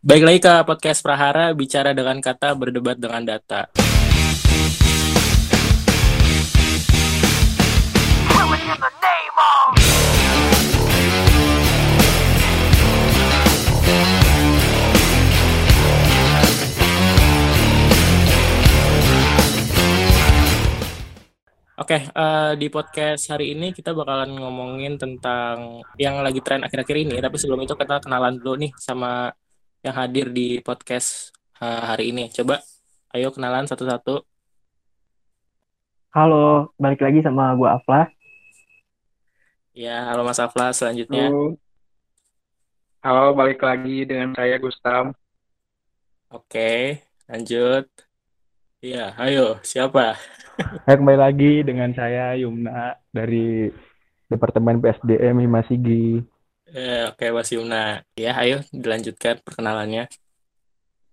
Baik lagi ke podcast Prahara, bicara dengan kata, berdebat dengan data. Oke, eh, di podcast hari ini kita bakalan ngomongin tentang yang lagi tren akhir-akhir ini. Tapi sebelum itu kita kenalan dulu nih sama yang hadir di podcast eh, hari ini. Coba, ayo kenalan satu-satu. Halo, balik lagi sama gua Afla. Ya, halo Mas Afla. Selanjutnya, Halo, halo, balik lagi dengan saya Gustam. oke, lanjut. Ya, ayo, siapa? Saya kembali lagi dengan saya Yumna dari Departemen PSDM Himasigi. Eh, oke, Mas Yumna. Ya, ayo dilanjutkan perkenalannya.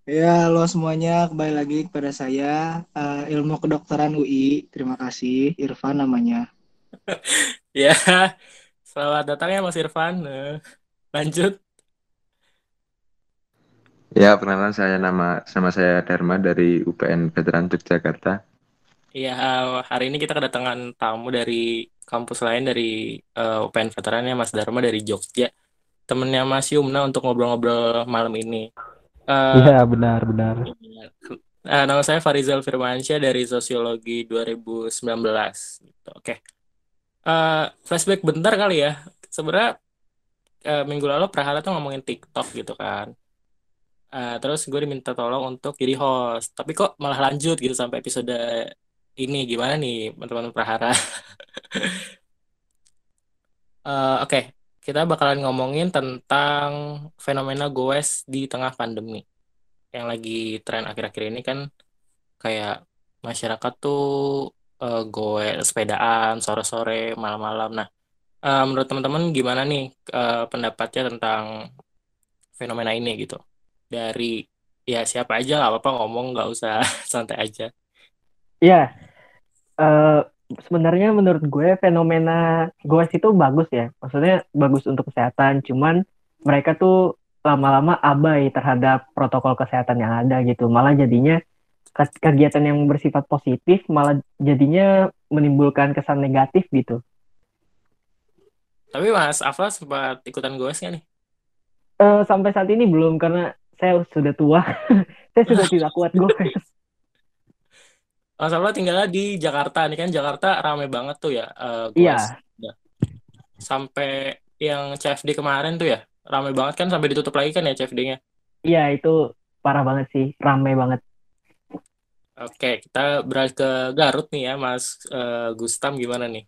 Ya, halo semuanya, kembali lagi kepada saya eh, Ilmu Kedokteran UI. Terima kasih, Irfan namanya. Ya, selamat datang ya Mas Irfan. Eh, lanjut. Ya, perkenalan saya nama sama saya Dharma dari UPN Veteran Yogyakarta. Iya, hari ini kita kedatangan tamu dari kampus lain dari eh, UPN Veteran ya Mas Dharma dari Jogja. Temennya Mas Yumna untuk ngobrol-ngobrol malam ini. Eh, Iya, benar-benar. eh, nama saya Farizal Firmansyah dari Sosiologi 2019. Gitu. Oke. Eh, flashback bentar kali ya. Sebenarnya eh, minggu lalu Prahala tuh ngomongin TikTok gitu kan. Eh, terus gue diminta tolong untuk jadi host. Tapi kok malah lanjut gitu sampai episode ini. Gimana nih teman-teman Prahara? Eh, Oke, kita bakalan ngomongin tentang fenomena goes di tengah pandemi. Yang lagi tren akhir-akhir ini kan kayak masyarakat tuh eh, goes sepedaan sore-sore, malam-malam. Nah, eh, menurut teman-teman gimana nih eh, pendapatnya tentang fenomena ini gitu? Dari ya siapa aja nggak apa-apa ngomong nggak usah santai aja. Iya, eh, sebenarnya menurut gue fenomena goes itu bagus ya. Maksudnya bagus untuk kesehatan. Cuman mereka tuh lama-lama abai terhadap protokol kesehatan yang ada gitu. Malah jadinya ke- kegiatan yang bersifat positif malah jadinya menimbulkan kesan negatif gitu. Tapi Mas Afla sempat ikutan goes nggak nih? Eh, sampai saat ini belum karena saya sudah tua. Saya sudah tidak kuat goes. Mas Afla tinggalnya di Jakarta nih kan Jakarta rame banget tuh ya goes. Iya. Sampai yang CFD kemarin tuh ya rame banget kan sampai ditutup lagi kan ya CFD-nya. iya itu parah banget sih, rame banget. Oke, kita beralih ke Garut nih ya Mas eh, Gustam gimana nih?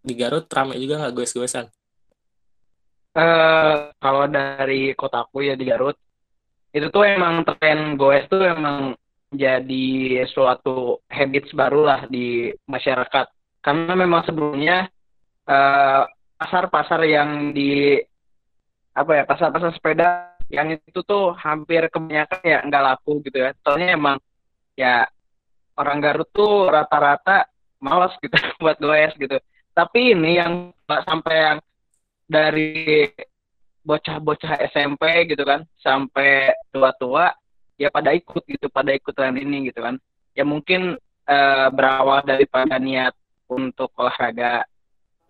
Di Garut rame juga nggak goes-goesan? Eh, kalau dari kotaku ya di Garut, itu tuh emang tren goes tuh emang jadi suatu habits baru lah di masyarakat. Karena memang sebelumnya eh, pasar-pasar yang di apa ya pasar-pasar sepeda yang itu tuh hampir kebanyakan ya nggak laku gitu ya. Soalnya emang ya orang Garut tuh rata-rata malas gitu buat goes gitu. Tapi ini yang nggak sampai yang dari bocah-bocah SMP gitu kan sampai tua-tua ya pada ikut gitu pada ikut tren ini gitu kan. Ya mungkin eh, berawal daripada niat untuk olahraga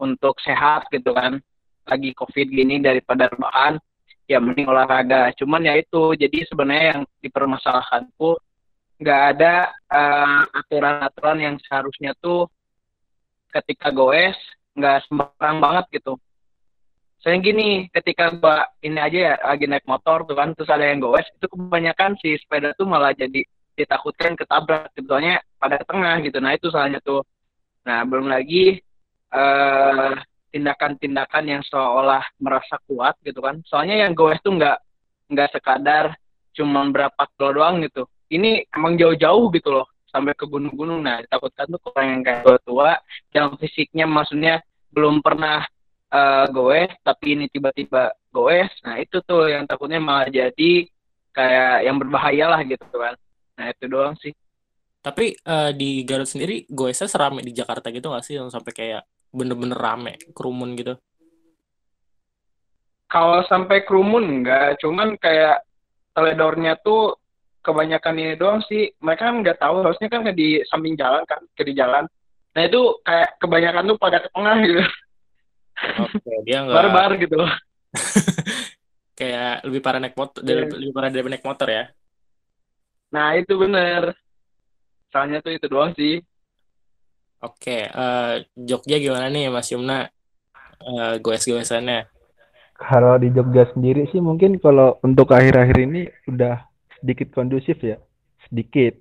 untuk sehat gitu kan. Lagi covid gini daripada rebahan ya mending olahraga. Cuman ya itu jadi sebenarnya yang dipermasalahkan tuh nggak ada eh, aturan-aturan yang seharusnya tuh ketika goes nggak sembarang banget gitu Soalnya gini, ketika gua ini aja ya lagi naik motor tuh kan, terus ada yang goes, itu kebanyakan si sepeda tuh malah jadi ditakutkan ketabrak gitu. Soalnya pada tengah gitu. Nah itu salahnya tuh. Nah belum lagi eh tindakan-tindakan yang seolah merasa kuat gitu kan. Soalnya yang goes tuh nggak nggak sekadar cuma berapa kilo doang gitu. Ini emang jauh-jauh gitu loh sampai ke gunung-gunung. Nah ditakutkan tuh orang yang kayak tua-tua yang fisiknya maksudnya belum pernah eh, goes tapi ini tiba-tiba goes nah itu tuh yang takutnya malah jadi kayak yang berbahaya lah gitu kan nah itu doang sih Tapi eh, di Garut sendiri goesnya serame di Jakarta gitu nggak sih yang sampai kayak bener-bener rame, kerumun gitu? kalau sampai kerumun enggak cuman kayak teledornya tuh kebanyakan ini doang sih. Mereka kan nggak tahu harusnya kan di samping jalan kan, ke di jalan. Nah itu kayak kebanyakan tuh pada ke tengah gitu. Oke, dia nggak Barbar gitu loh. kayak lebih parah naik motor dari Iya. lebih parah dari naik motor ya. Nah itu bener. Salahnya tuh itu doang sih. Oke, eh, Jogja gimana nih Mas Yumna? Eh, goes-goesannya. Kalau di Jogja sendiri sih mungkin kalau untuk akhir-akhir ini udah sedikit kondusif ya, sedikit.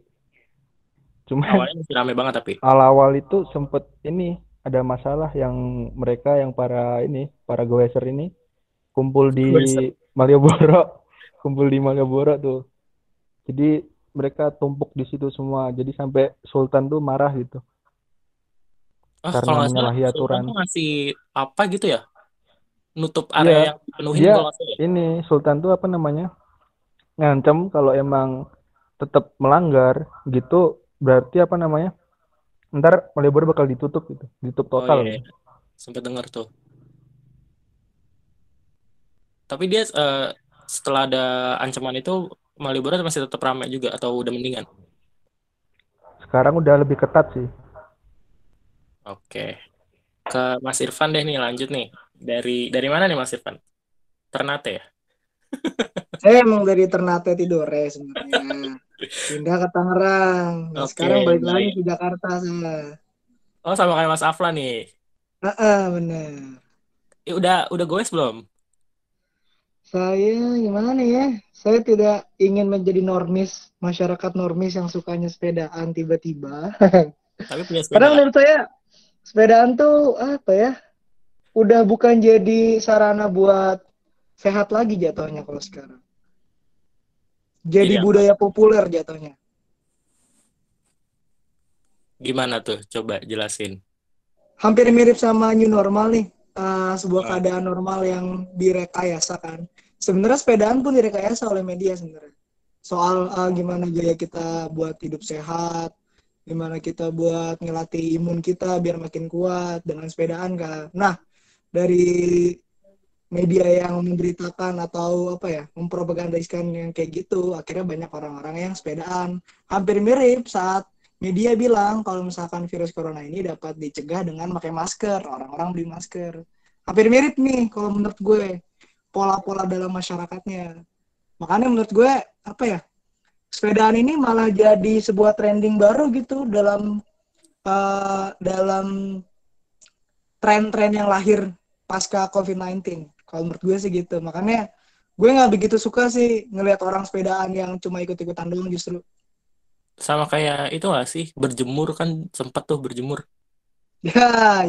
Cuman Awalnya masih rame banget tapi. awal-awal itu sempet ini ada masalah yang mereka yang para ini para goeser ini kumpul di Goeser. Malioboro, kumpul di Malioboro tuh. Jadi mereka tumpuk di situ semua. Jadi sampai Sultan tuh marah gitu. Oh, Karena menyalahi Sultan aturan. ngasih apa gitu ya? Nutup area Iya, yang dipenuhin dia kalau ya? ini Sultan tuh apa namanya? Ngancam kalau emang tetap melanggar gitu berarti apa namanya? Ntar Malioboro bakal ditutup gitu, ditutup Oh total. iya, sempat dengar tuh. Tapi dia eh, setelah ada ancaman itu Malioboro masih tetap ramai juga atau udah mendingan? Sekarang udah lebih ketat sih. Oke. Ke Mas Irfan deh nih lanjut nih. Dari dari mana nih Mas Irfan? Ternate ya? Saya emang dari Ternate Tidore sebenarnya. Pindah ke Tangerang. Nah, Oke, sekarang balik lagi ke Jakarta saya. Oh sama kayak Mas Afla nih. Heeh, bener. Eh, udah udah goes belum? Saya gimana ya? Saya tidak ingin menjadi normis, masyarakat normis yang sukanya sepedaan tiba-tiba. Tapi punya Karena sepeda. menurut saya sepedaan tuh apa ya? Udah bukan jadi sarana buat sehat lagi jatuhnya kalau sekarang. Jadi apa? budaya populer jatuhnya. Gimana tuh? Coba jelasin. Hampir mirip sama new normal nih. Eh, sebuah Ah. keadaan normal yang direkayasa kan. Sebenarnya sepedaan pun direkayasa oleh media sebenarnya. Soal eh, gimana gaya kita buat hidup sehat, gimana kita buat ngelatih imun kita biar makin kuat dengan sepedaan kan. Nah, dari media yang memberitakan atau apa ya mempropagandiskan yang kayak gitu. Akhirnya banyak orang-orang yang sepedaan. Hampir mirip saat media bilang kalau misalkan virus corona ini dapat dicegah dengan pakai masker. Orang-orang beli masker. Hampir mirip nih kalau menurut gue pola-pola dalam masyarakatnya. Makanya menurut gue apa ya sepedaan ini malah jadi sebuah trending baru gitu dalam eh, dalam tren-tren yang lahir pasca COVID-19 kalau menurut gue sih gitu makanya gue nggak begitu suka sih ngelihat orang sepedaan yang cuma ikut-ikutan doang justru Sama kayak itu gak sih? Berjemur kan sempat tuh berjemur. ya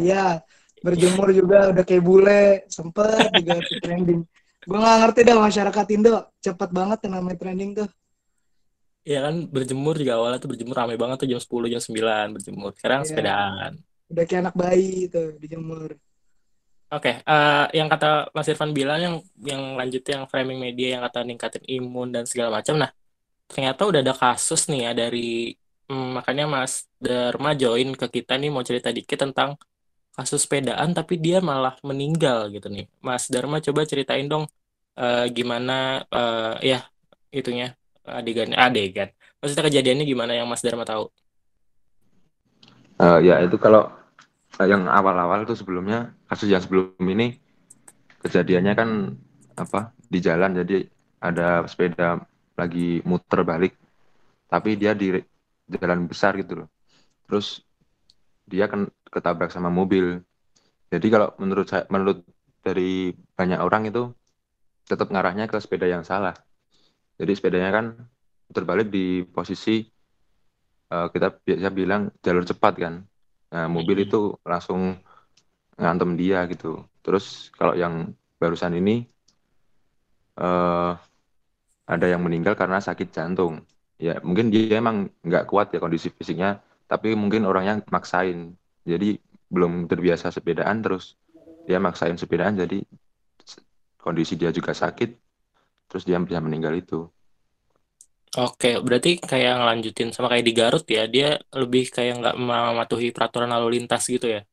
ya berjemur juga udah kayak bule sempet juga trending gue nggak ngerti dah masyarakat Indo cepet banget yang namanya trending tuh Iya kan berjemur juga awalnya tuh berjemur rame banget tuh jam 10 jam 9 berjemur. Sekarang Iya. sepedaan. udah kayak anak bayi tuh dijemur Oke, eh, yang kata Mas Irfan bilang yang yang lanjut yang framing media yang kata ningkatin imun dan segala macam. Nah, ternyata udah ada kasus nih ya dari hmm, makanya Mas Dharma join ke kita nih mau cerita dikit tentang kasus sepedaan tapi dia malah meninggal gitu nih. Mas Dharma coba ceritain dong eh, gimana eh, ya itunya adegan adegan. Maksudnya kejadiannya gimana yang Mas Dharma tahu? Eh, ya itu kalau yang awal-awal tuh sebelumnya kasus yang sebelum ini kejadiannya kan apa di jalan. Jadi ada sepeda lagi muter balik tapi dia di jalan besar gitu loh. Terus dia kan ketabrak sama mobil. Jadi kalau menurut saya menurut dari banyak orang itu tetap ngarahnya ke sepeda yang salah. Jadi sepedanya kan muter balik di posisi eh, kita biasa bilang jalur cepat kan Nah, mobil Mhm. itu langsung ngantem dia gitu. Terus kalau yang barusan ini eh ada yang meninggal karena sakit jantung. Ya, mungkin dia emang nggak kuat ya kondisi fisiknya, tapi mungkin orangnya maksain. Jadi belum terbiasa sepedaan terus dia maksain sepedaan jadi kondisi dia juga sakit, terus dia bisa meninggal itu. Oke, berarti kayak ngelanjutin sama kayak di Garut ya, dia lebih kayak nggak mematuhi peraturan lalu lintas gitu ya.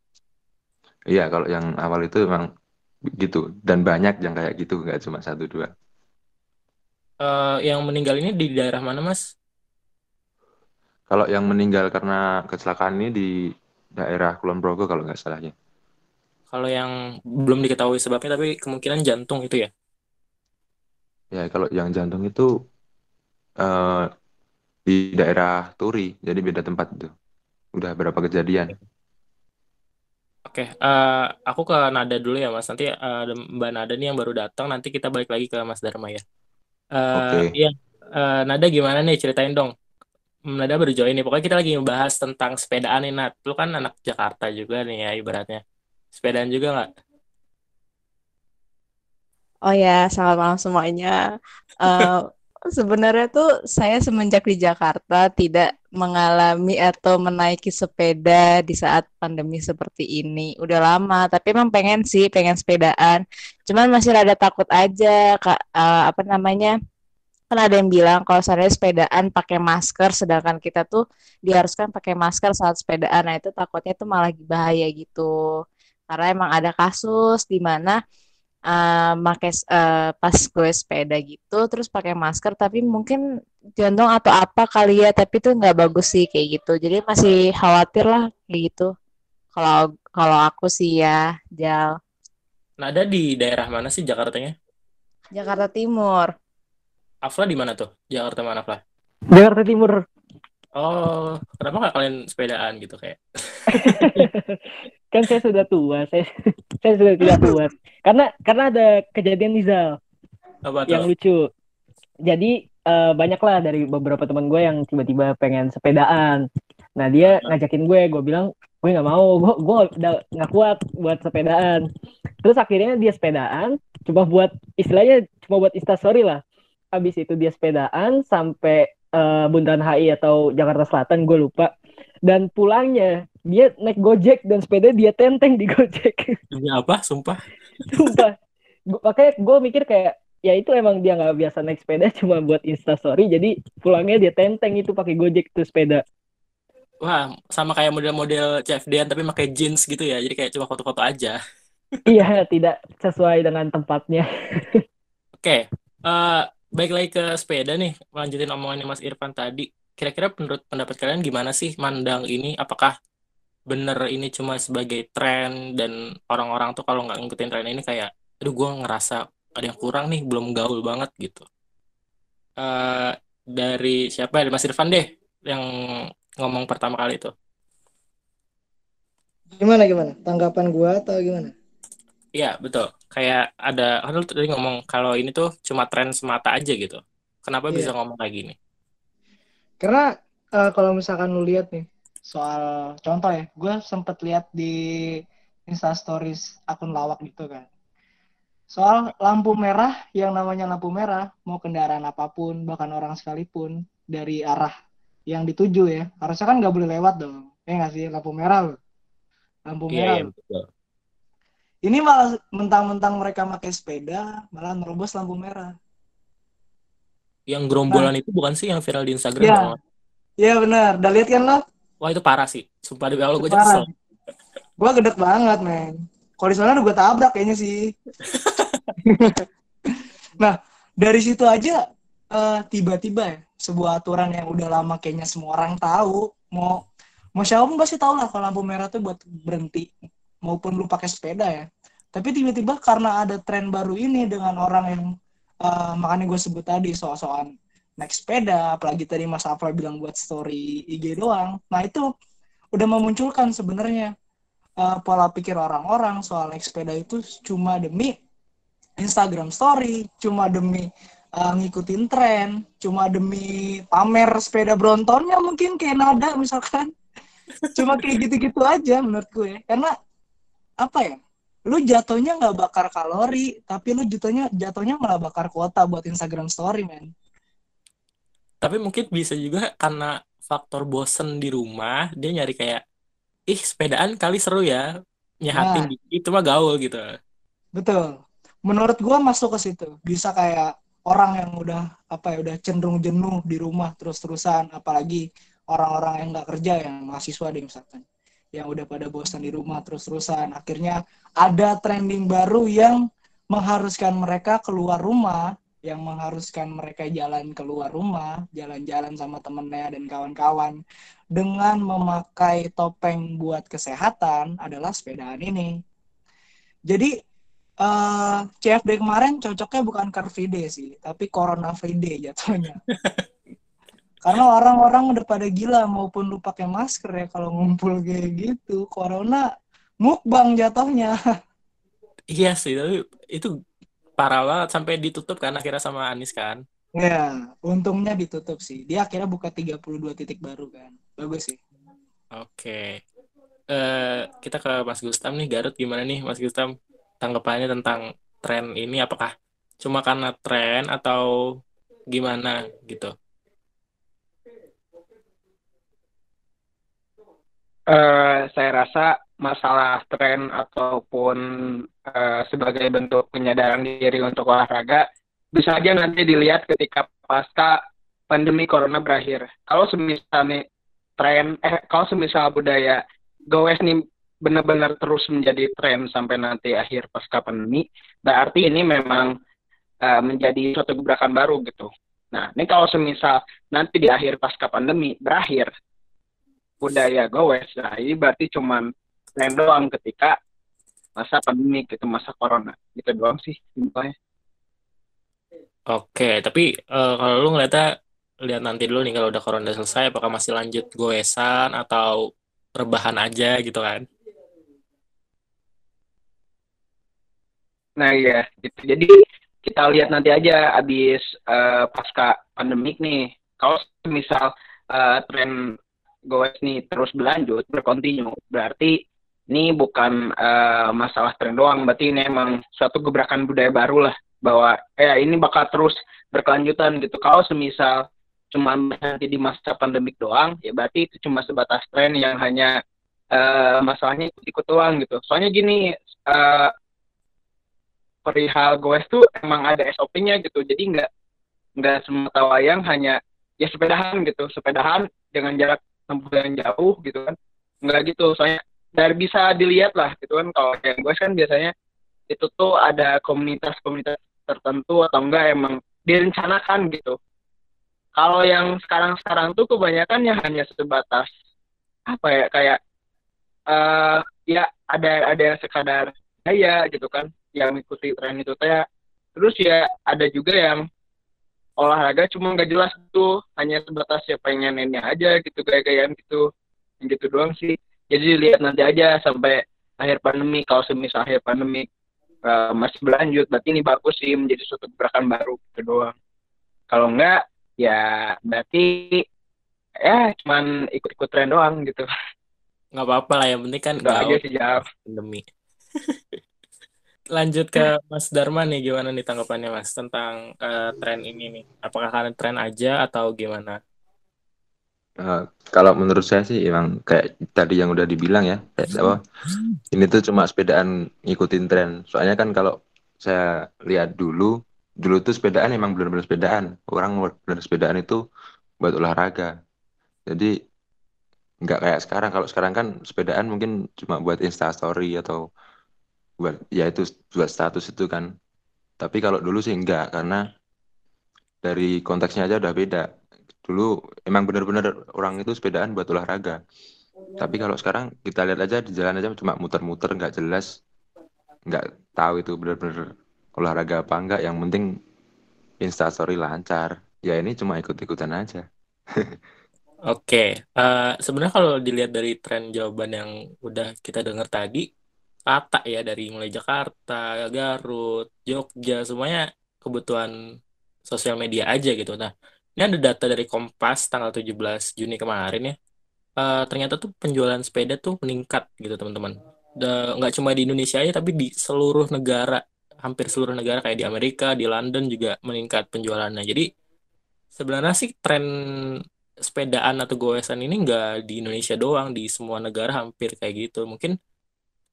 Iya, kalau yang awal itu emang gitu dan banyak yang kayak gitu, nggak cuma satu dua. Eh, yang meninggal ini di daerah mana, Mas? Kalau yang meninggal karena kecelakaan ini di daerah Kulon Progo kalau nggak salahnya. Kalau yang belum diketahui sebabnya, tapi kemungkinan jantung itu ya. Ya, kalau yang jantung itu eh, di daerah Turi, jadi beda tempat itu. Udah berapa kejadian? Oke, eh, aku ke Nada dulu ya, Mas. Nanti eh, ada Mbak Nada nih yang baru datang. Nanti kita balik lagi ke Mas Dharma ya. Eh, Oke. iya, Eh, Nada gimana nih? Ceritain dong. Nada baru join nih. Pokoknya kita lagi ngebahas tentang sepedaan nih, Nat. Lu kan anak Jakarta juga nih ya, ibaratnya. Sepedaan juga nggak? Oh ya, selamat malam semuanya. Eh, sebenarnya tuh saya semenjak di Jakarta tidak mengalami atau menaiki sepeda di saat pandemi seperti ini. Udah lama, tapi emang pengen sih, pengen sepedaan. Cuman masih rada takut aja, Kak. Eh, apa namanya? Kan ada yang bilang kalau saya sepedaan pakai masker, sedangkan kita tuh diharuskan pakai masker saat sepedaan. Nah, itu takutnya tuh malah bahaya gitu. Karena emang ada kasus di mana eh make eh, pas gue sepeda gitu terus pakai masker tapi mungkin jantung atau apa kali ya tapi itu nggak bagus sih kayak gitu jadi masih khawatir lah kayak gitu kalau kalau aku sih ya Jal Nada di daerah mana sih Jakartanya? Jakarta Timur Afla di mana tuh? Jakarta mana, Afla? Jakarta Timur. Oh, kenapa nggak kalian sepedaan gitu kayak? kan saya sudah tua, saya saya sudah tidak kuat. Karena karena ada kejadian Nizal Apa yang lucu. Jadi eh, banyak lah dari beberapa teman gue yang tiba-tiba pengen sepedaan. Nah dia ngajakin gue, gue bilang gue nggak mau, gue gue udah nggak kuat buat sepedaan. Terus akhirnya dia sepedaan, cuma buat istilahnya cuma buat instastory lah. Habis itu dia sepedaan sampai eh, Bundaran HI atau Jakarta Selatan, gue lupa. Dan pulangnya dia naik Gojek dan sepeda dia tenteng di Gojek. Demi apa? Sumpah. Sumpah. Gua, makanya gue mikir kayak ya itu emang dia nggak biasa naik sepeda cuma buat instastory jadi pulangnya dia tenteng itu pakai Gojek tuh sepeda. Wah, sama kayak model-model CFD-an tapi pakai jeans gitu ya. Jadi kayak cuma foto-foto aja. Iya, tidak sesuai dengan tempatnya. Oke, eh baik lagi ke sepeda nih. Lanjutin omongannya Mas Irfan tadi. Kira-kira menurut pendapat kalian gimana sih mandang ini? Apakah bener ini cuma sebagai tren dan orang-orang tuh kalau nggak ngikutin tren ini kayak, aduh gue ngerasa ada yang kurang nih, belum gaul banget gitu. Eh dari siapa? Dari Mas Irfan deh yang ngomong pertama kali itu. Gimana gimana? Tanggapan gua atau gimana? Iya, betul. Kayak ada, kan lu tadi ngomong kalau ini tuh cuma tren semata aja gitu. Kenapa bisa Iya. ngomong kayak gini? Karena eh, kalau misalkan lu lihat nih soal contoh ya, gue sempet lihat di Instastories akun lawak gitu kan. Soal lampu merah, yang namanya lampu merah, mau kendaraan apa pun, bahkan orang sekalipun, dari arah yang dituju ya, harusnya kan nggak boleh lewat dong. Ya nggak sih, lampu merah loh. Lampu Iya, merah iya, loh. betul. Ini malah mentang-mentang mereka pakai sepeda, malah nerobos lampu merah. Yang Nah, gerombolan itu bukan sih yang viral di Instagram ya, dong? ya benar. Udah lihat kan lo? Wah, itu parah sih. Sumpah demi Allah, gue aja kesel. Gue gedek banget, men. Kalau di sana gue tabrak kayaknya sih. Nah, dari situ aja eh, tiba-tiba ya sebuah aturan yang udah lama kayaknya semua orang tahu. Mau mau siapa pun pasti tahu lah kalau lampu merah tuh buat berhenti maupun lu pakai sepeda ya. Tapi tiba-tiba karena ada tren baru ini dengan orang yang eh, makanya gue sebut tadi soal-soal naik sepeda, apalagi tadi Mas Afra bilang buat story IG doang. Nah, itu udah memunculkan sebenarnya eh, pola pikir orang-orang soal naik sepeda itu cuma demi Instagram story, cuma demi uh, ngikutin tren, cuma demi pamer sepeda Brontonnya mungkin kayak nada misalkan. Cuma kayak gitu-gitu aja menurut gue. Karena apa ya? Lu jatuhnya nggak bakar kalori, tapi lu jatuhnya jatuhnya malah bakar kuota buat Instagram story, men. Tapi mungkin bisa juga karena faktor bosen di rumah, dia nyari kayak, ih sepedaan kali seru ya, nyehatin Nah, dikit, itu mah gaul gitu. betul. Menurut gua masuk ke situ. Bisa kayak orang yang udah apa ya udah cenderung jenuh di rumah terus-terusan, apalagi orang-orang yang nggak kerja yang mahasiswa deh misalkan, yang udah pada bosan di rumah terus-terusan. Akhirnya ada trending baru yang mengharuskan mereka keluar rumah, yang mengharuskan mereka jalan keluar rumah, jalan-jalan sama temennya dan kawan-kawan dengan memakai topeng buat kesehatan adalah sepedaan ini. Jadi uh, eh, CFD kemarin cocoknya bukan Car Free Day sih, tapi Corona Free Day jatuhnya. Karena orang-orang udah pada gila maupun lu pakai masker ya kalau ngumpul kayak gitu. Corona mukbang jatuhnya. Iya sih, tapi itu parah banget sampai ditutup kan akhirnya sama Anis kan. Ya, untungnya ditutup sih. Dia akhirnya buka 32 titik baru kan. Bagus sih. Oke. Uh, kita ke Mas Gustam nih, Garut gimana nih Mas Gustam? Tanggapannya tentang tren ini apakah cuma karena tren atau gimana gitu? Uh, saya rasa masalah tren ataupun uh, sebagai bentuk penyadaran diri untuk olahraga bisa aja nanti dilihat ketika pasca pandemi corona berakhir. Kalau semisal nih tren, eh kalau semisal budaya goes nih benar-benar terus menjadi tren sampai nanti akhir pasca pandemi, berarti ini memang uh, menjadi suatu gebrakan baru gitu. Nah, ini kalau semisal nanti di akhir pasca pandemi berakhir, budaya gowes nah ini berarti cuman tren doang ketika masa pandemi gitu masa corona. Gitu doang sih simpelnya. Oke tapi uh, kalau lu ngeliatnya lihat nanti dulu nih kalau udah corona selesai apakah masih lanjut goesan atau rebahan aja gitu kan? Nah iya gitu. Jadi kita lihat nanti aja abis uh, pasca pandemik nih. Kalau misal uh, tren goes nih terus berlanjut berkontinu berarti ini bukan uh, masalah tren doang berarti ini emang suatu gebrakan budaya baru lah bahwa eh ini bakal terus berkelanjutan gitu. Kalau semisal cuma nanti di masa pandemik doang ya berarti itu cuma sebatas tren yang hanya uh, masalahnya ikut-ikut doang gitu. Soalnya gini uh, perihal goes tuh emang ada SOP-nya gitu. Jadi nggak nggak semata wayang hanya ya sepedahan gitu. Sepedahan dengan jarak tempuh yang jauh gitu kan. Nggak gitu. Soalnya dari bisa dilihat lah gitu kan. Kalau yang gue kan biasanya itu tuh ada komunitas-komunitas tertentu atau enggak emang direncanakan gitu. Kalau yang sekarang-sekarang tuh kebanyakan yang hanya sebatas apa ya kayak uh, ya ada ada yang sekadar gaya gitu kan yang mengikuti tren itu kayak terus ya ada juga yang olahraga cuma nggak jelas tuh hanya sebatas ya pengennya aja gitu gaya-gayaan gitu. Gitu doang sih jadi lihat nanti aja sampai akhir pandemi. Kalau semisal akhir pandemi uh, masih berlanjut berarti ini bagus sih menjadi suatu gerakan baru gitu doang. Kalau enggak ya berarti ya cuman ikut-ikut tren doang gitu. Nggak apa-apa lah yang penting kan nggak aja sih jauh pandemi. Lanjut ke Mas Dharma nih gimana nih tanggapannya Mas tentang uh, tren ini nih? Apakah kalian tren aja atau gimana Uh, kalau menurut saya sih emang kayak tadi yang udah dibilang ya kayak apa ini tuh cuma sepedaan ngikutin tren. Soalnya kan kalau saya lihat dulu dulu tuh sepedaan emang benar-benar sepedaan. Orang benar sepedaan itu buat olahraga. Jadi nggak kayak sekarang. Kalau sekarang kan sepedaan mungkin cuma buat instastory atau buat ya itu buat status itu kan. Tapi kalau dulu sih enggak karena dari konteksnya aja udah beda dulu emang benar-benar orang itu sepedaan buat olahraga tapi kalau sekarang kita lihat aja di jalan aja cuma muter-muter nggak jelas nggak tahu itu benar-benar olahraga apa enggak yang penting instastory lancar ya ini cuma ikut-ikutan aja Oke, okay. uh, eh, sebenarnya kalau dilihat dari tren jawaban yang udah kita dengar tadi, rata ya dari mulai Jakarta, Garut, Jogja, semuanya kebutuhan sosial media aja gitu. Nah, ini ada data dari Kompas tanggal 17 Juni kemarin ya. Uh, ternyata tuh penjualan sepeda tuh meningkat gitu teman-teman. Nggak cuma di Indonesia aja tapi di seluruh negara, hampir seluruh negara kayak di Amerika, di London juga meningkat penjualannya. Jadi sebenarnya sih tren sepedaan atau goesan ini nggak di Indonesia doang, di semua negara hampir kayak gitu. Mungkin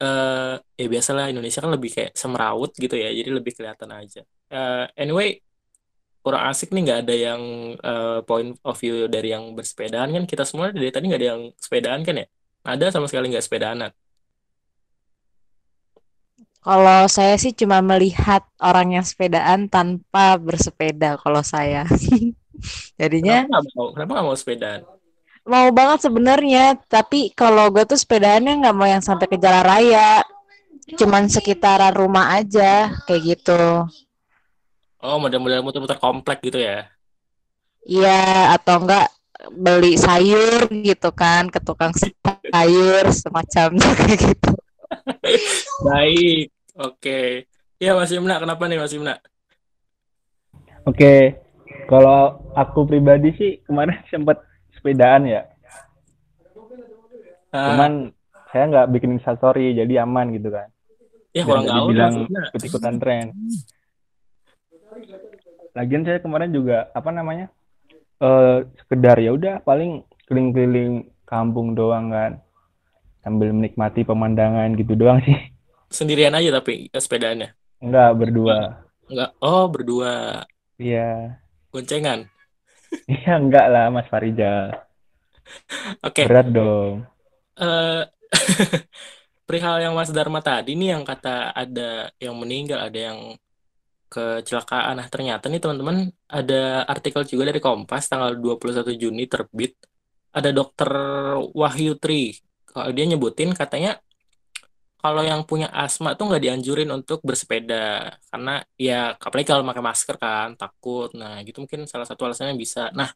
uh, ya biasalah Indonesia kan lebih kayak semrawut gitu ya jadi lebih kelihatan aja uh, anyway kurang asik nih nggak ada yang uh, point of view dari yang bersepedaan kan kita semua dari tadi nggak ada yang sepedaan kan ya ada sama sekali nggak sepedaan Kalau saya sih cuma melihat orang yang sepedaan tanpa bersepeda kalau saya. Jadinya Kenapa nggak mau? Kenapa nggak mau sepedaan? mau banget sebenarnya, tapi kalau gue tuh sepedaannya nggak mau yang sampai ke jalan raya, cuman sekitaran rumah aja kayak gitu. Oh, model-model muter-muter komplek gitu ya? Iya, atau enggak beli sayur gitu kan ke tukang sayur semacamnya kayak gitu. Baik, oke. Ya Mas Imna, kenapa nih Mas Imna? Oke, kalau aku pribadi sih kemarin sempat sepedaan ya. Ah, Cuman saya nggak bikin instastory jadi aman gitu kan. ya Biar kurang nggak gaul dibilang ikut-ikutan tren. Lagian saya kemarin juga apa namanya? eh sekedar ya udah paling keliling-keliling kampung doang kan. Sambil menikmati pemandangan gitu doang sih. Sendirian aja tapi ya, sepedaannya. Enggak berdua. Enggak. Oh, berdua. Iya. Goncengan. Iya enggak lah Mas Farijal. Oke. Berat dong. eh perihal yang Mas Dharma tadi nih yang kata ada yang meninggal, ada yang kecelakaan. Nah, ternyata nih teman-teman ada artikel juga dari Kompas tanggal 21 Juni terbit. Ada dokter Wahyu Tri. Kalau dia nyebutin katanya kalau yang punya asma tuh nggak dianjurin untuk bersepeda karena ya apalagi kalau pakai masker kan takut. Nah, gitu mungkin salah satu alasannya bisa. Nah,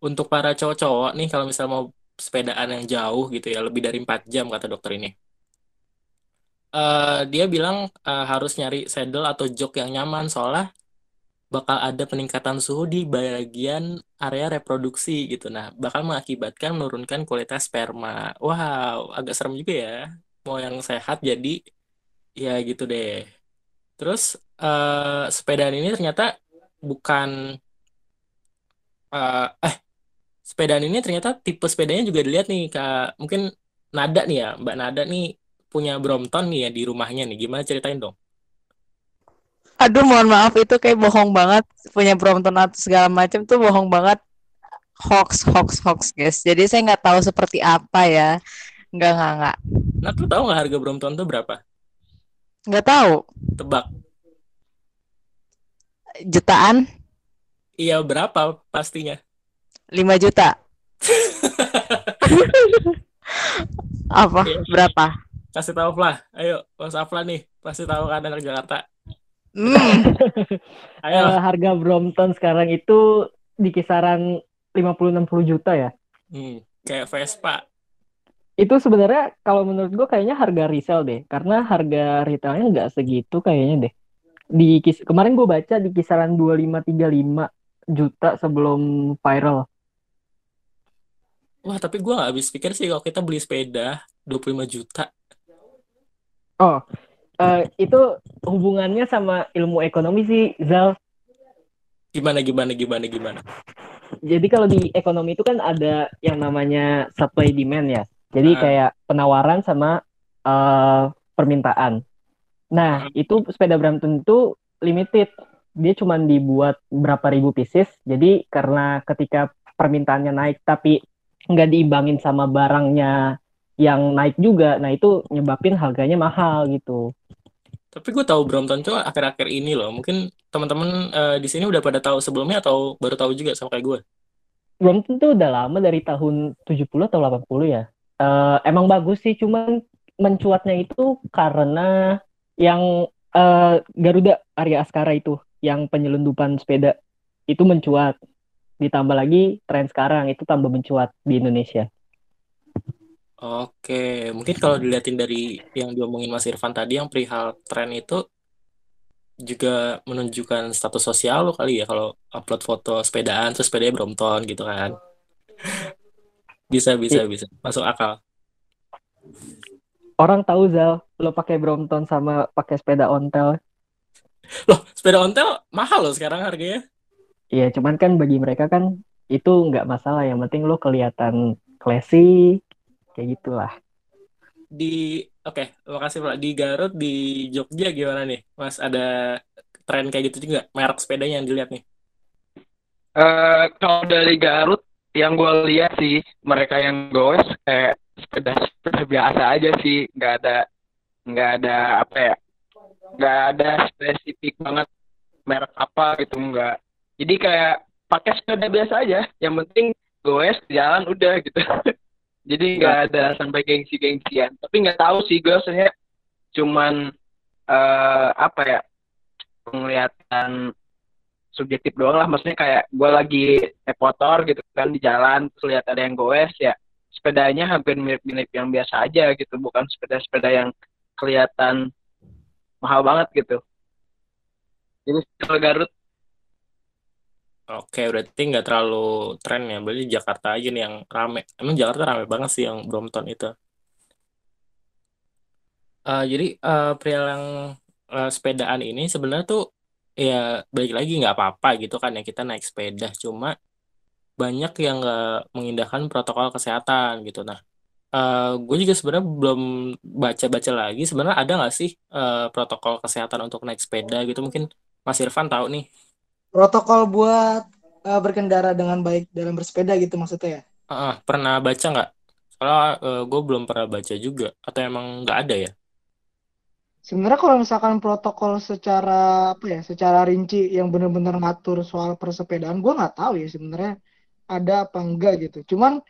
untuk para cowok-cowok nih kalau misal mau sepedaan yang jauh gitu ya, lebih dari 4 jam kata dokter ini. Eh, dia bilang eh, harus nyari saddle atau jok yang nyaman soalnya bakal ada peningkatan suhu di bagian area reproduksi gitu. Nah, bakal mengakibatkan menurunkan kualitas sperma. Wow, agak serem juga ya. Mau yang sehat jadi ya gitu deh. Terus eh sepedaan ini ternyata bukan eh eh sepedaan ini ternyata tipe sepedanya juga dilihat nih Kak. Mungkin Nada nih ya, Mbak Nada nih punya Brompton nih ya di rumahnya nih. Gimana ceritain dong? Aduh, mohon maaf itu kayak bohong banget punya Brompton atau segala macam tuh bohong banget hoax hoax hoax guys. Jadi saya nggak tahu seperti apa ya. Nggak nggak nggak Nah, lu tahu nggak harga Brompton tuh berapa? nggak tahu Tebak. jutaan Iya, berapa pastinya? 5 juta apa Iya. berapa? Kasih tahu Flah. Ayo, Mas Afla nih. Pasti tahu kan anak Jakarta. Hmm, Ayo. Eh, harga Brompton sekarang itu di kisaran 50-60 juta ya. Hmm, kayak Vespa. Itu sebenarnya kalau menurut gue kayaknya harga resell deh. Karena harga retailnya nggak segitu kayaknya deh. Di kis kemarin gue baca di kisaran 25-35 juta sebelum viral. Wah, tapi gua nggak habis pikir sih kalau kita beli sepeda 25 juta. Oh, eh, itu hubungannya sama ilmu ekonomi sih, Zal. Gimana, gimana, gimana, gimana? Jadi kalau di ekonomi itu kan ada yang namanya supply demand ya. Jadi Ah. kayak penawaran sama eh, permintaan. Nah, Ah. itu sepeda Brompton itu limited. Dia cuma dibuat berapa ribu pieces. Jadi karena ketika permintaannya naik tapi nggak diimbangin sama barangnya yang naik juga, nah itu nyebabin harganya mahal gitu. Tapi gue tahu Brompton tuh akhir-akhir ini loh. Mungkin teman-teman eh, di sini udah pada tahu sebelumnya atau baru tahu juga sama kayak gue. Brompton tuh udah lama dari tahun 70 atau 80 ya. Eh, emang bagus sih, cuman mencuatnya itu karena yang eh, Garuda Arya Askara itu, yang penyelundupan sepeda itu mencuat. Ditambah lagi tren sekarang itu tambah mencuat di Indonesia. Oke, mungkin kalau dilihatin dari yang diomongin Mas Irfan tadi yang perihal tren itu juga menunjukkan status sosial lo kali ya kalau upload foto sepedaan terus sepedanya Brompton gitu kan. Bisa, bisa, bisa. Masuk akal. Orang tahu Zal, lo pakai Brompton sama pakai sepeda ontel. Loh, sepeda ontel mahal loh sekarang harganya. Iya, cuman kan bagi mereka kan itu nggak masalah. Yang penting lo kelihatan classy, kayak gitulah. Di oke, makasih Pak. Di Garut, di Jogja gimana nih? Mas ada tren kayak gitu juga merek sepedanya yang dilihat nih. Eh, kalau dari Garut yang gue lihat sih mereka yang goes kayak sepeda sepeda biasa aja sih nggak ada nggak ada apa ya nggak ada spesifik banget merek apa gitu nggak jadi kayak pakai sepeda biasa aja yang penting goes jalan udah gitu jadi nggak ada sampai gengsi-gengsian. Tapi nggak tahu sih gue sebenarnya cuman eh apa ya penglihatan subjektif doang lah. Maksudnya kayak gue lagi naik motor gitu kan di jalan terus lihat ada yang goes ya sepedanya hampir mirip-mirip yang biasa aja gitu. Bukan sepeda-sepeda yang kelihatan mahal banget gitu. Jadi kalau Garut Oke, berarti nggak terlalu tren ya. Berarti Jakarta aja nih yang rame. Emang Jakarta rame banget sih yang Brompton itu. Eh, jadi eh, pria yang eh, sepedaan ini sebenarnya tuh ya balik lagi nggak apa-apa gitu kan ya kita naik sepeda. Cuma banyak yang nggak mengindahkan protokol kesehatan gitu. Nah, eh, gue juga sebenarnya belum baca-baca lagi. Sebenarnya ada nggak sih eh, protokol kesehatan untuk naik sepeda gitu? Mungkin Mas Irfan tahu nih. Protokol buat eh, berkendara dengan baik dalam bersepeda gitu maksudnya ya. Ah, pernah baca nggak? Soalnya gue belum pernah baca juga. Atau emang nggak ada ya? Sebenarnya kalau misalkan protokol secara apa ya, secara rinci yang benar-benar ngatur soal persepedaan, gue nggak tahu ya sebenarnya ada apa enggak gitu. Cuman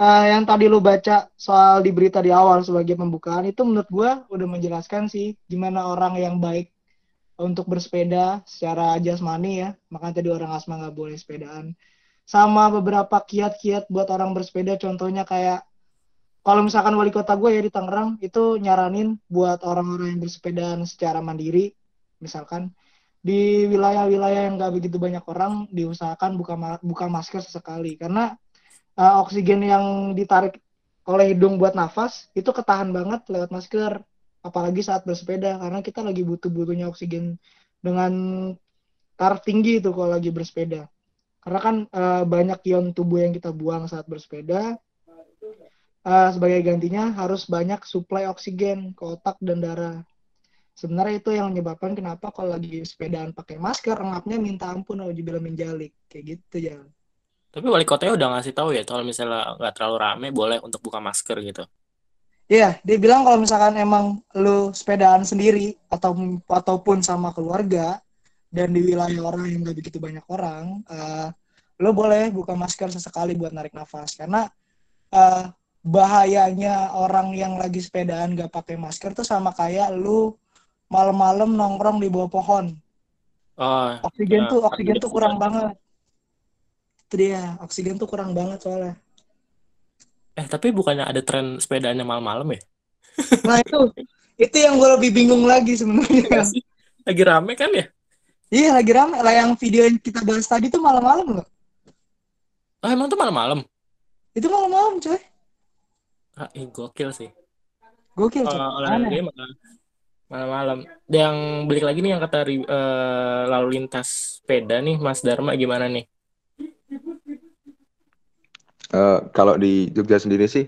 eh, yang tadi lu baca soal di berita di awal sebagai pembukaan itu menurut gue udah menjelaskan sih gimana orang yang baik untuk bersepeda secara jasmani ya. Makanya tadi orang asma nggak boleh sepedaan. Sama beberapa kiat-kiat buat orang bersepeda, contohnya kayak kalau misalkan wali kota gue ya di Tangerang itu nyaranin buat orang-orang yang bersepedaan secara mandiri, misalkan di wilayah-wilayah yang nggak begitu banyak orang diusahakan buka buka masker sesekali karena eh, oksigen yang ditarik oleh hidung buat nafas itu ketahan banget lewat masker, apalagi saat bersepeda karena kita lagi butuh-butuhnya oksigen dengan taraf tinggi itu kalau lagi bersepeda. Karena kan eh, banyak ion tubuh yang kita buang saat bersepeda eh, sebagai gantinya harus banyak suplai oksigen ke otak dan darah. Sebenarnya itu yang menyebabkan kenapa kalau lagi sepedaan pakai masker, ngapnya minta ampun auzubillah menjalik. Kayak gitu ya. Tapi wali kotanya udah ngasih tahu ya kalau misalnya nggak terlalu rame boleh untuk buka masker gitu. Iya, dia bilang kalau misalkan emang lu sepedaan sendiri atau ataupun sama keluarga dan di wilayah orang yang nggak begitu banyak orang, eh, lu boleh buka masker sesekali buat narik nafas karena eh, bahayanya orang yang lagi sepedaan gak pakai masker tuh sama kayak lu malam-malam nongkrong di bawah pohon. Oh, Oksigen ya, tuh oksigen tuh kurang banget. Itu dia, oksigen tuh kurang banget soalnya. Eh, tapi bukannya ada tren sepedaannya malam-malam ya? Nah itu itu yang gue lebih bingung lagi sebenarnya. Sih? Lagi rame kan ya? Iya lagi rame lah yang video yang kita bahas tadi tuh malam-malam loh. Ah, emang tuh malam-malam? Itu malam-malam coy. Ah, ih, gokil sih. Gokil coy. Kalau Aneh. olahraga malah malam-malam. Yang balik lagi nih yang kata eh, lalu lintas sepeda nih, Mas Dharma gimana nih? Eh, kalau di Jogja sendiri sih,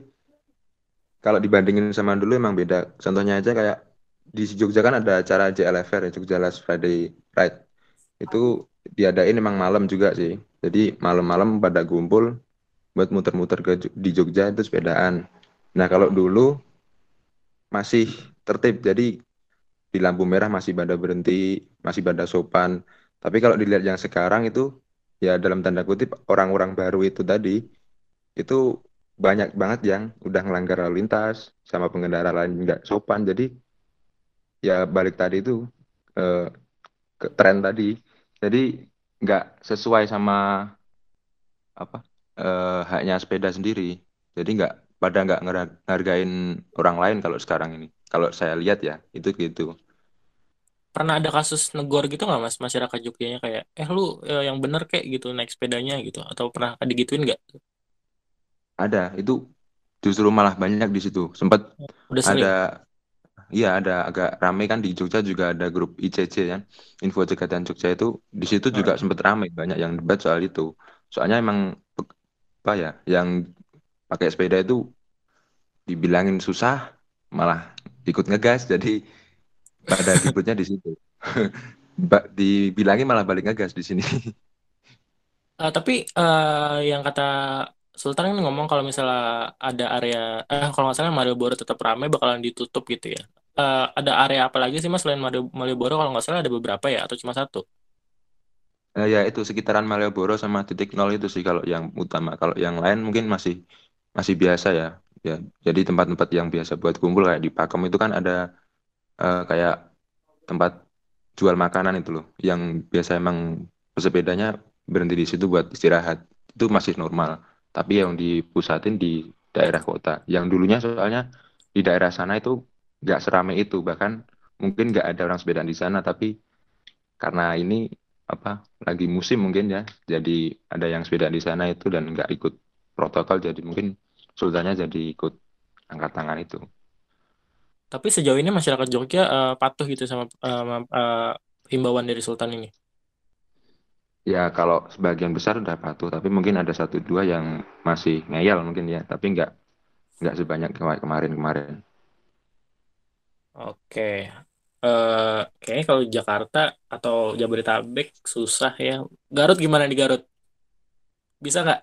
kalau dibandingin sama dulu emang beda. Contohnya aja kayak di Jogja kan ada acara JLFR ya, Jogja Last Friday Ride. Itu diadain emang malam juga sih. Jadi malam-malam pada kumpul buat muter-muter ke di Jogja itu sepedaan. Nah kalau dulu masih tertib, jadi di lampu merah masih pada berhenti, masih pada sopan. Tapi kalau dilihat yang sekarang itu ya dalam tanda kutip orang-orang baru itu tadi itu banyak banget yang udah ngelanggar lalu lintas sama pengendara lain nggak sopan. Jadi ya balik tadi itu eh, ke tren tadi. Jadi nggak sesuai sama apa eh, haknya sepeda sendiri. Jadi nggak pada nggak ngargain orang lain kalau sekarang ini. Kalau saya lihat ya itu gitu. Pernah ada kasus negor gitu nggak Mas? Masyarakat Jogjanya kayak eh lu eh, yang bener kayak gitu naik sepedanya gitu. Atau pernah digituin nggak? Ada itu justru malah banyak di situ. Sempat Udah sering. ada Iya ada agak rame kan di Jogja juga ada grup ICC ya Info Cegatan Jogja itu di situ juga sempat rame banyak yang debat soal itu. Soalnya emang apa ya yang pakai sepeda itu dibilangin susah malah ikut ngegas jadi pada ributnya di situ. Dibilangin malah balik ngegas di sini. Eh, tapi eh, yang kata Sultan kan ngomong kalau misalnya ada area eh kalau nggak salah Malioboro tetap ramai bakalan ditutup gitu ya. eh, ada area apa lagi sih mas selain Mali- Malioboro kalau nggak salah ada beberapa ya atau cuma satu? Eh, ya itu sekitaran Malioboro sama titik nol itu sih kalau yang utama. Kalau yang lain mungkin masih masih biasa ya. Ya, jadi tempat-tempat yang biasa buat kumpul kayak di Pakem itu kan ada eh, kayak tempat jual makanan itu loh, yang biasa emang pesepedanya berhenti di situ buat istirahat. Itu masih normal. Tapi yang dipusatin di daerah kota. Yang dulunya soalnya di daerah sana itu nggak seramai itu, bahkan mungkin nggak ada orang sepeda di sana, tapi karena ini apa lagi musim mungkin ya, jadi ada yang sepeda di sana itu dan nggak ikut protokol, jadi mungkin sultannya jadi ikut angkat tangan itu. Tapi sejauh ini masyarakat Jogja eh, patuh gitu sama ma- eh, himbauan dari Sultan ini. Ya kalau sebagian besar udah patuh, tapi mungkin ada satu dua yang masih ngeyel mungkin ya, tapi nggak nggak sebanyak kema- kemarin-kemarin. Oke. Eh, kayaknya kalau Jakarta atau Jabodetabek susah ya. Garut gimana di Garut? Bisa nggak?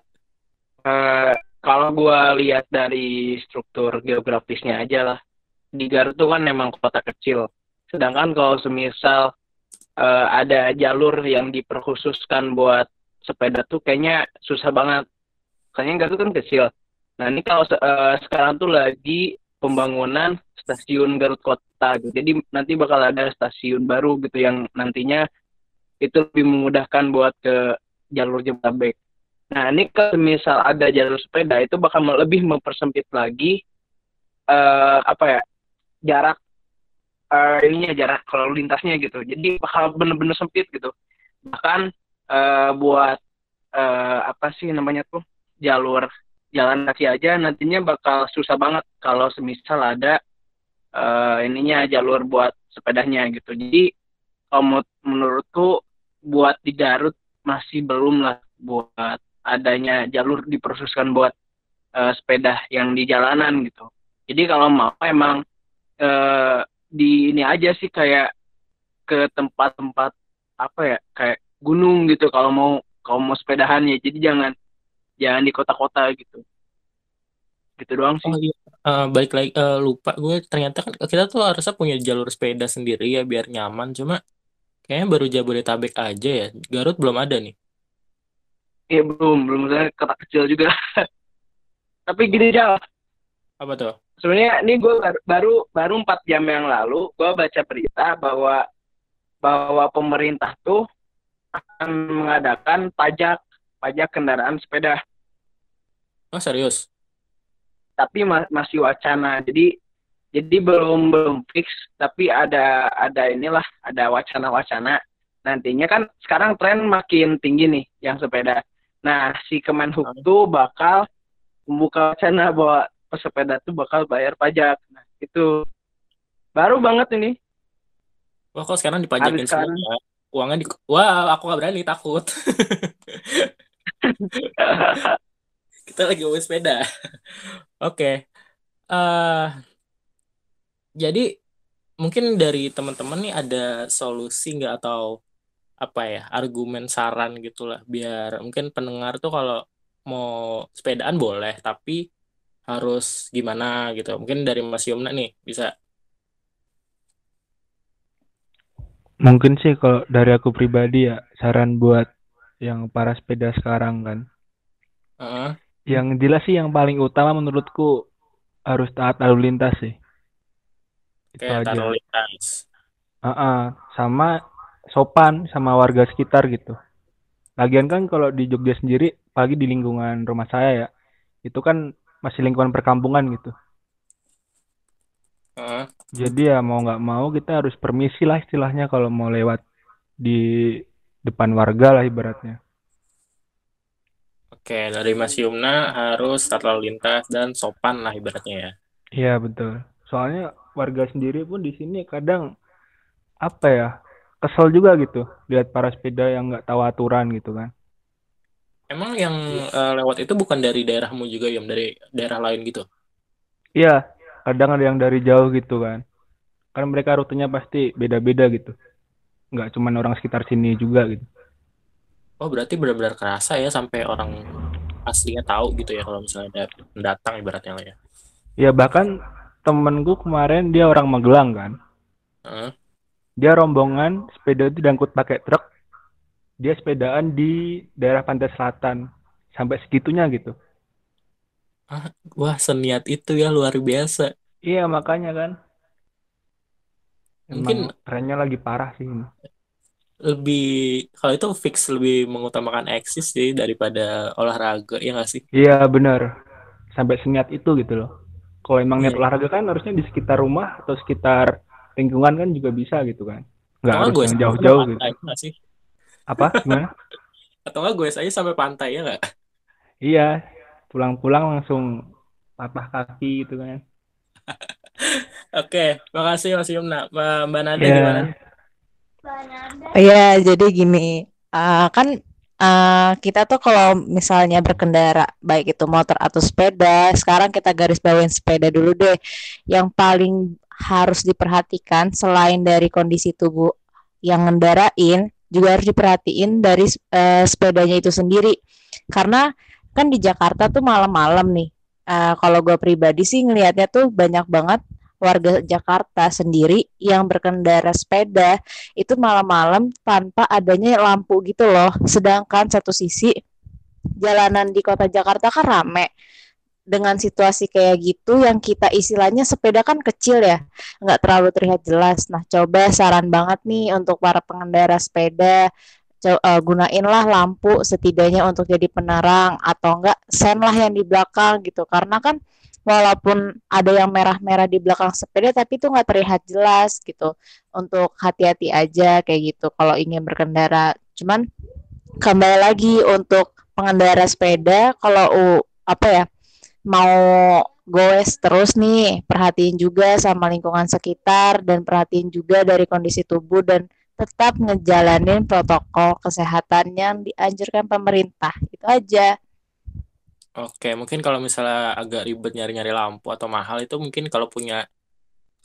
Eh, kalau gua lihat dari struktur geografisnya aja lah, di Garut tuh kan memang kota kecil. Sedangkan kalau semisal eh, ada jalur yang diperkhususkan buat sepeda tuh kayaknya susah banget. Kayaknya Garut kan kecil. Nah ini kalau eh, sekarang tuh lagi pembangunan stasiun Garut Kota gitu. Jadi nanti bakal ada stasiun baru gitu yang nantinya itu lebih memudahkan buat ke jalur Jabodetabek. Nah, ini kalau misal ada jalur sepeda itu bakal lebih mempersempit lagi eh apa ya? jarak eh ininya jarak kalau lintasnya gitu. Jadi bakal bener-bener sempit gitu. Bahkan eh buat eh apa sih namanya tuh? jalur jalan kaki aja nantinya bakal susah banget kalau semisal ada eh ininya jalur buat sepedanya gitu. Jadi kalau menurutku buat di Garut masih belum lah buat adanya jalur dipersuskan buat eh, sepeda yang di jalanan gitu. Jadi kalau mau emang eh, di ini aja sih kayak ke tempat-tempat apa ya kayak gunung gitu kalau mau kalau mau sepedahan ya. Jadi jangan jangan di kota-kota gitu. Gitu doang sih. Oh iya. Eh, balik lagi eh, lupa gue ternyata kan kita tuh harusnya punya jalur sepeda sendiri ya biar nyaman. Cuma kayaknya baru Jabodetabek aja ya. Garut belum ada nih. Iya belum belum saya kota kecil juga. Tapi gini aja Apa tuh? Sebenarnya ini gue baru baru empat jam yang lalu gue baca berita bahwa bahwa pemerintah tuh akan mengadakan pajak pajak kendaraan sepeda. Oh serius? tapi ma- masih wacana. Jadi jadi belum belum fix tapi ada ada inilah ada wacana-wacana. Nantinya kan sekarang tren makin tinggi nih yang sepeda. Nah si Kemenhub tuh bakal membuka wacana bahwa pesepeda tuh bakal bayar pajak nah itu baru banget ini Wah kok sekarang dipajakin sekarang. semua ya? Uangnya di... Wah aku gak berani takut. Kita lagi ngomongin sepeda. Oke. eh jadi mungkin dari teman-teman nih ada solusi nggak atau apa ya argumen saran gitulah biar mungkin pendengar tuh kalau mau sepedaan boleh tapi harus gimana gitu. Mungkin dari Mas Yomna nih bisa. Mungkin sih kalau dari aku pribadi ya saran buat yang para sepeda sekarang kan. Heeh. Yang jelas sih yang paling utama menurutku harus taat lalu lintas sih. Itu kayak aja. taruh lintas. Heeh, sama sopan sama warga sekitar gitu. Lagian kan kalau di Jogja sendiri, pagi di lingkungan rumah saya ya, itu kan masih lingkungan perkampungan gitu. Heeh. Jadi ya mau nggak mau kita harus permisi lah istilahnya kalau mau lewat di depan warga lah ibaratnya. Oke, dari Mas Yumna harus taat lalu lintas dan sopan lah ibaratnya ya. Iya betul. Soalnya warga sendiri pun di sini kadang apa ya kesel juga gitu lihat para sepeda yang nggak tahu aturan gitu kan. Emang yang eh, lewat itu bukan dari daerahmu juga, Yom, dari daerah lain gitu? Iya, kadang ada yang dari jauh gitu kan. Kan mereka rutenya pasti beda-beda gitu. Nggak cuman orang sekitar sini juga gitu. Oh, berarti benar-benar kerasa ya sampai orang aslinya tahu gitu ya kalau misalnya ada pendatang ibaratnya lah ya. Ya bahkan temenku kemarin dia orang Magelang kan. Dia rombongan sepeda itu diangkut pakai truk. Dia sepedaan di daerah pantai selatan sampai segitunya gitu. Wah, seniat itu ya luar biasa. Iya makanya kan. Mungkin- Emang trennya lagi parah sih ini. Lebih kalau itu fix lebih mengutamakan eksis sih daripada olahraga, ya nggak sih? Iya benar. Sampai seniat itu gitu loh. Kalau emang niat Iya. olahraga kan harusnya di sekitar rumah atau sekitar lingkungan kan juga bisa gitu kan. Nggak harus gue yang jauh-jauh gitu. sih? Apa? Gimana? Atau nggak gue aja sampai pantai ya nggak? Iya. Pulang-pulang langsung patah kaki gitu kan. Oke, makasih Mas Yumna. Mbak Mbak Nada Iya. gimana? Iya, jadi gini, eh, kan eh, kita tuh kalau misalnya berkendara, baik itu motor atau sepeda, sekarang kita garis bawain sepeda dulu deh. Yang paling harus diperhatikan selain dari kondisi tubuh yang ngendarain, juga harus diperhatiin dari eh, sepedanya itu sendiri. Karena kan di Jakarta tuh malam-malam nih. Eh, kalau gue pribadi sih ngelihatnya tuh banyak banget warga Jakarta sendiri yang berkendara sepeda itu malam-malam tanpa adanya lampu gitu loh. Sedangkan satu sisi jalanan di kota Jakarta kan rame. Dengan situasi kayak gitu yang kita istilahnya sepeda kan kecil ya, nggak terlalu terlihat jelas. Nah, coba saran banget nih untuk para pengendara sepeda, eh, gunainlah lampu setidaknya untuk jadi penerang atau enggak sen lah yang di belakang gitu. Karena kan walaupun ada yang merah-merah di belakang sepeda tapi itu nggak terlihat jelas gitu untuk hati-hati aja kayak gitu kalau ingin berkendara. Cuman kembali lagi untuk pengendara sepeda kalau uh, apa ya mau goes terus nih perhatiin juga sama lingkungan sekitar dan perhatiin juga dari kondisi tubuh dan tetap ngejalanin protokol kesehatan yang dianjurkan pemerintah. Itu aja. Oke, mungkin kalau misalnya agak ribet nyari-nyari lampu atau mahal itu mungkin kalau punya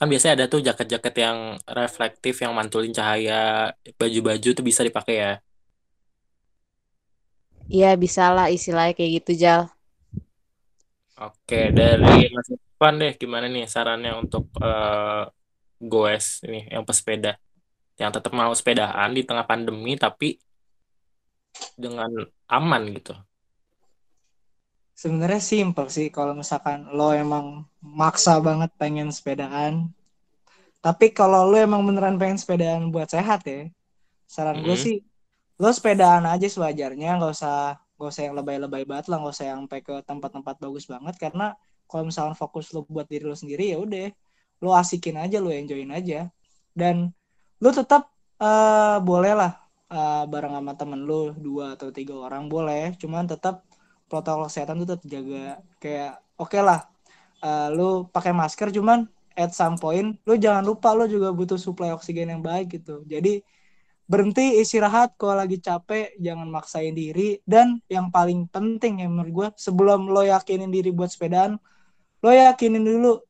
kan biasanya ada tuh jaket-jaket yang reflektif yang mantulin cahaya baju-baju tuh bisa dipakai ya. Iya bisa lah istilahnya kayak gitu Jal. Oke, dari Mas Irfan deh gimana nih sarannya untuk eh, goes ini yang pesepeda yang tetap mau sepedaan di tengah pandemi tapi dengan aman gitu. Sebenarnya simpel sih kalau misalkan lo emang maksa banget pengen sepedaan. Tapi kalau lo emang beneran pengen sepedaan buat sehat ya, saran gue Mhm. sih lo sepedaan aja sewajarnya, nggak usah nggak usah yang lebay-lebay banget lah, nggak usah yang sampai ke tempat-tempat bagus banget. Karena kalau misalkan fokus lo buat diri lo sendiri ya udah lo asikin aja, lo enjoyin aja. Dan lo tetap eh, boleh lah eh, bareng sama temen lo dua atau tiga orang boleh, cuman tetap protokol kesehatan tuh tetap jaga kayak oke lah eh, lu pakai masker cuman at some point lu jangan lupa lu juga butuh suplai oksigen yang baik gitu. Jadi berhenti istirahat kalau lagi capek jangan maksain diri. Dan yang paling penting ya menurut gue sebelum lo yakinin diri buat sepedaan lo yakinin dulu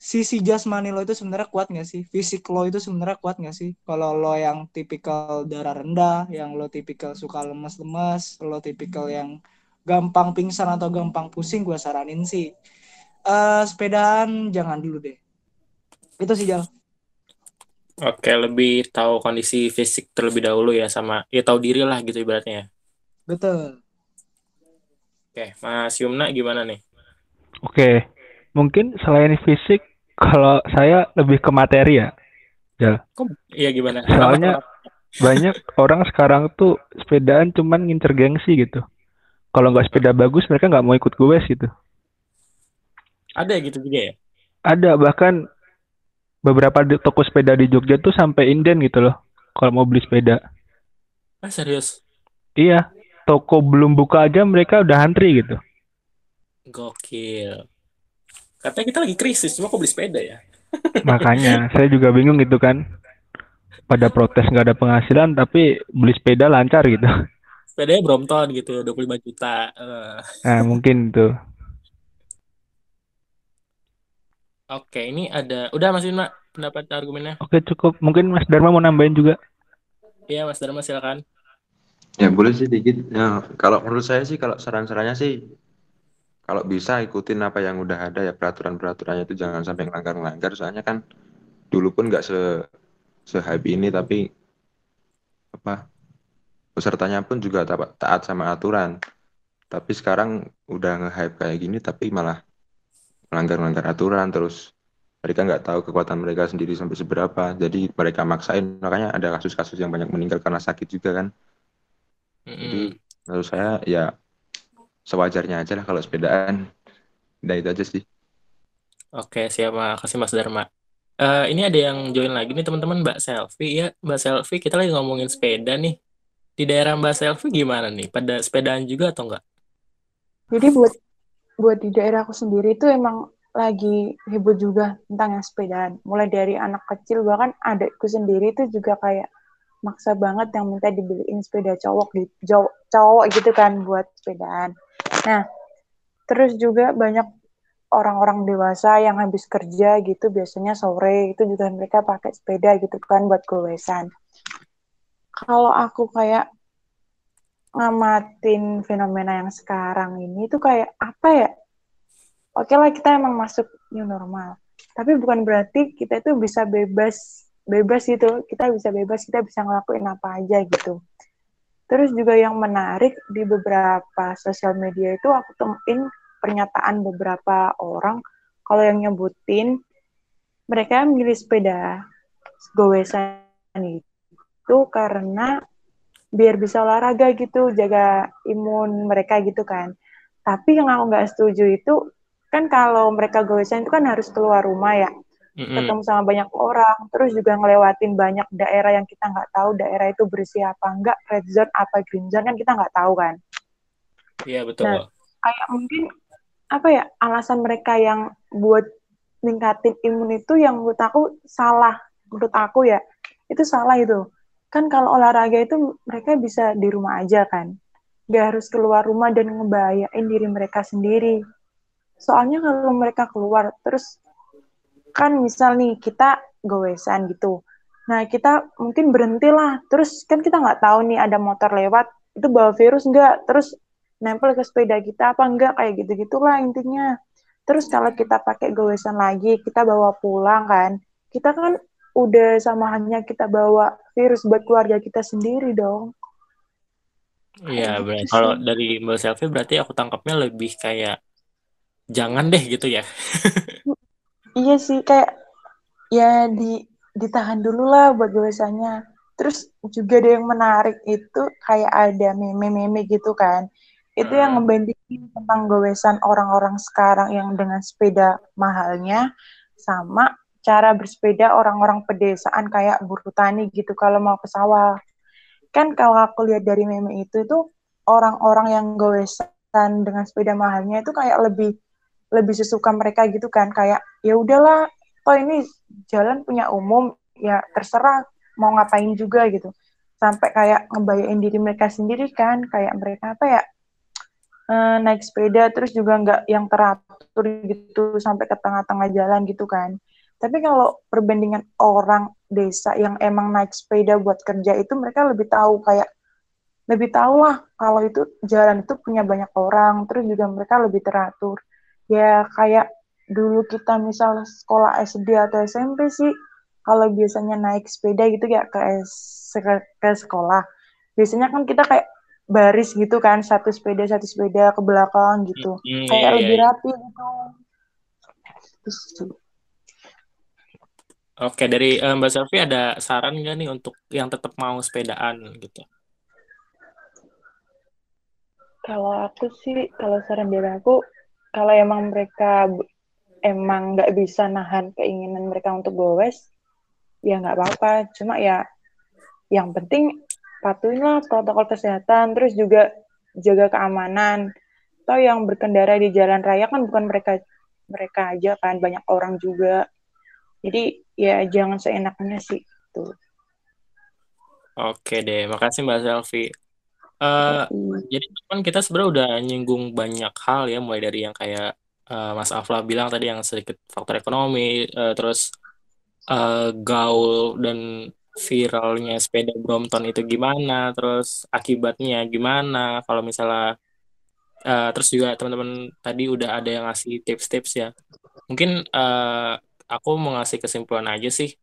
sisi jasmani lo itu sebenarnya kuat gak sih? Fisik lo itu sebenarnya kuat gak sih? Kalau lo yang tipikal darah rendah yang lo tipikal suka lemes-lemes lo tipikal yang gampang pingsan atau gampang pusing gue saranin sih. Eh sepedaan jangan dulu deh. Itu sih Jal Oke, lebih tahu kondisi fisik terlebih dahulu ya sama ya tahu diri lah gitu ibaratnya ya. betul Oke, Mas Yumna gimana nih? Oke, mungkin selain fisik, kalau saya lebih ke materi ya. Kok iya gimana? Soalnya-? Banyak orang sekarang tuh sepedaan cuman ngincer gengsi gitu. Kalau nggak sepeda bagus, mereka nggak mau ikut gue gitu. ada gitu juga ya? Ada bahkan beberapa di- toko sepeda di Jogja tuh sampai inden gitu loh. Kalau mau beli sepeda. Ah, serius? Iya, toko belum buka aja mereka udah antri gitu. Gokil. Katanya kita lagi krisis, cuma kok beli sepeda ya? Makanya saya juga bingung gitu kan. Pada protes nggak ada penghasilan tapi beli sepeda lancar gitu. Sepedanya Brompton gitu, 25 juta. Eh, Nah, mungkin tuh. Oke, ini ada. Udah Mas Yumna pendapat argumennya? Oke, cukup. Mungkin Mas Dharma mau nambahin juga. Iya, Mas Dharma silakan. Ya boleh sih dikit. Ya, kalau menurut saya sih kalau saran-sarannya sih kalau bisa ikutin apa yang udah ada ya peraturan-peraturannya itu jangan sampai ngelanggar-ngelanggar soalnya kan dulu pun nggak se se hype ini tapi apa pesertanya pun juga ta- taat sama aturan tapi sekarang udah nge-hype kayak gini tapi malah melanggar-melanggar aturan terus mereka nggak tahu kekuatan mereka sendiri sampai seberapa jadi mereka maksain makanya ada kasus-kasus yang banyak meninggal karena sakit juga kan jadi menurut saya ya sewajarnya aja lah kalau sepedaan udah itu aja sih Oke, siap. Makasih Mas Dharma. Eh, ini ada yang join lagi nih teman-teman Mbak Selfie ya. Mbak Selfie, kita lagi ngomongin sepeda nih. Di daerah Mbak Selfie gimana nih? Pada sepedaan juga atau enggak? Jadi buat buat di daerahku sendiri itu emang lagi heboh juga tentang yang sepedaan. Mulai dari anak kecil bahkan adikku sendiri itu juga kayak maksa banget yang minta dibeliin sepeda cowok di cowok, gitu kan buat sepedaan. Nah, terus juga banyak orang-orang dewasa yang habis kerja gitu biasanya sore itu juga mereka pakai sepeda gitu kan buat gowesan. Kalau aku kayak ngamatin fenomena yang sekarang ini tuh kayak apa ya? Oke lah kita emang masuk new normal, tapi bukan berarti kita itu bisa bebas bebas gitu. Kita bisa bebas, kita bisa ngelakuin apa aja gitu. Terus juga yang menarik di beberapa sosial media itu aku temuin pernyataan beberapa orang kalau yang nyebutin mereka milih sepeda gowesan itu karena biar bisa olahraga gitu, jaga imun mereka gitu kan. Tapi yang aku nggak setuju itu kan kalau mereka gowesan itu kan harus keluar rumah ya, Mm-mm. ketemu sama banyak orang, terus juga ngelewatin banyak daerah yang kita nggak tahu daerah itu bersih apa enggak, red zone apa green zone kan kita nggak tahu kan. Iya, betul. Nah, kayak mungkin apa ya alasan mereka yang buat ningkatin imun itu yang menurut aku salah menurut aku ya itu salah itu kan kalau olahraga itu mereka bisa di rumah aja kan. Nggak harus keluar rumah dan ngebahayain diri mereka sendiri. Soalnya kalau mereka keluar terus kan misal nih kita gowesan gitu. Nah kita mungkin berhenti lah terus kan kita nggak tahu nih ada motor lewat itu bawa virus nggak? Terus nempel ke sepeda kita apa enggak kayak gitu gitulah intinya. Terus kalau kita pakai gowesan lagi kita bawa pulang kan kita kan udah sama hanya kita bawa virus buat keluarga kita sendiri dong Iya, gitu Kalau sih dari Mbak Selfie berarti aku tangkapnya lebih kayak jangan deh gitu ya. iya sih kayak ya di ditahan dulu lah buat gowesannya terus juga ada yang menarik itu kayak ada meme-meme gitu kan itu yang Hmm. ngebandingin tentang gowesan orang-orang sekarang yang dengan sepeda mahalnya sama cara bersepeda orang-orang pedesaan kayak buruh tani gitu kalau mau ke sawah. Kan kalau aku lihat dari meme itu itu orang-orang yang gowesan dengan sepeda mahalnya itu kayak lebih lebih sesuka mereka gitu kan kayak ya udahlah toh ini jalan punya umum ya terserah mau ngapain juga gitu sampai kayak ngebayain diri mereka sendiri kan kayak mereka apa ya eh, naik sepeda terus juga nggak yang teratur gitu sampai ke tengah-tengah jalan gitu kan. Tapi kalau perbandingan orang desa yang emang naik sepeda buat kerja itu mereka lebih tahu kayak lebih tahu lah kalau itu jalan itu punya banyak orang, terus juga mereka lebih teratur. Ya kayak dulu kita misal sekolah SD atau SMP sih, kalau biasanya naik sepeda gitu ya ke, ke sekolah, biasanya kan kita kayak baris gitu kan satu sepeda satu sepeda ke belakang gitu Hmm, kayak iya, lebih iya. rapi gitu Terus, Oke, dari eh, Mbak Selfie ada saran nggak nih untuk yang tetap mau sepedaan gitu? kalau aku sih kalau saran dari aku kalau emang mereka emang nggak bisa nahan keinginan mereka untuk gowes ya nggak apa-apa. Cuma ya yang penting patuhilah protokol kesehatan terus juga jaga keamanan. Atau yang berkendara di jalan raya kan bukan mereka mereka aja kan banyak orang juga jadi ya jangan seenaknya sih tuh Oke deh, makasih Mbak Selfie. Eh, jadi kan kita sebenarnya udah nyinggung banyak hal ya, mulai dari yang kayak eh, Mas Afla bilang tadi yang sedikit faktor ekonomi, eh, terus eh, gaul dan viralnya sepeda Brompton itu gimana, terus akibatnya gimana kalau misalnya Uh, terus juga teman-teman tadi udah ada yang ngasih tips-tips ya. Mungkin uh, aku mau ngasih kesimpulan aja sih.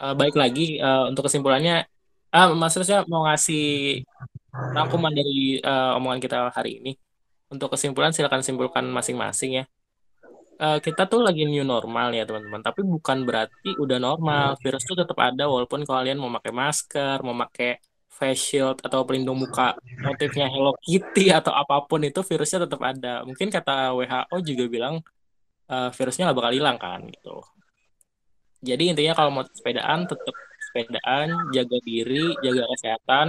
Uh, baik lagi uh, untuk kesimpulannya, ah, maksudnya mau ngasih rangkuman dari uh, omongan kita hari ini. Untuk kesimpulan silakan simpulkan masing-masing ya. Uh, kita tuh lagi new normal ya teman-teman, tapi bukan berarti udah normal. Virus tuh tetap ada walaupun kalian mau pakai masker, mau pakai face shield atau pelindung muka motifnya Hello Kitty atau apa pun itu virusnya tetap ada. Mungkin kata WHO juga bilang uh, virusnya nggak bakal hilang kan gitu. Jadi intinya kalau mau sepedaan tetap sepedaan, jaga diri, jaga kesehatan,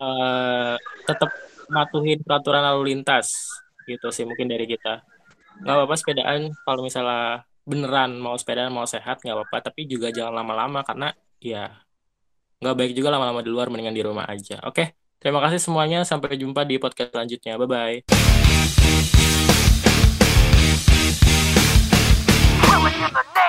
uh, tetap matuhin peraturan lalu lintas gitu sih mungkin dari kita. Nggak apa-apa sepedaan kalau misalnya beneran mau sepedaan mau sehat nggak apa-apa. Tapi juga jangan lama-lama karena ya nggak baik juga lama-lama di luar mendingan di rumah aja. Oke terima kasih semuanya. Sampai jumpa di podcast selanjutnya. Bye bye in the name.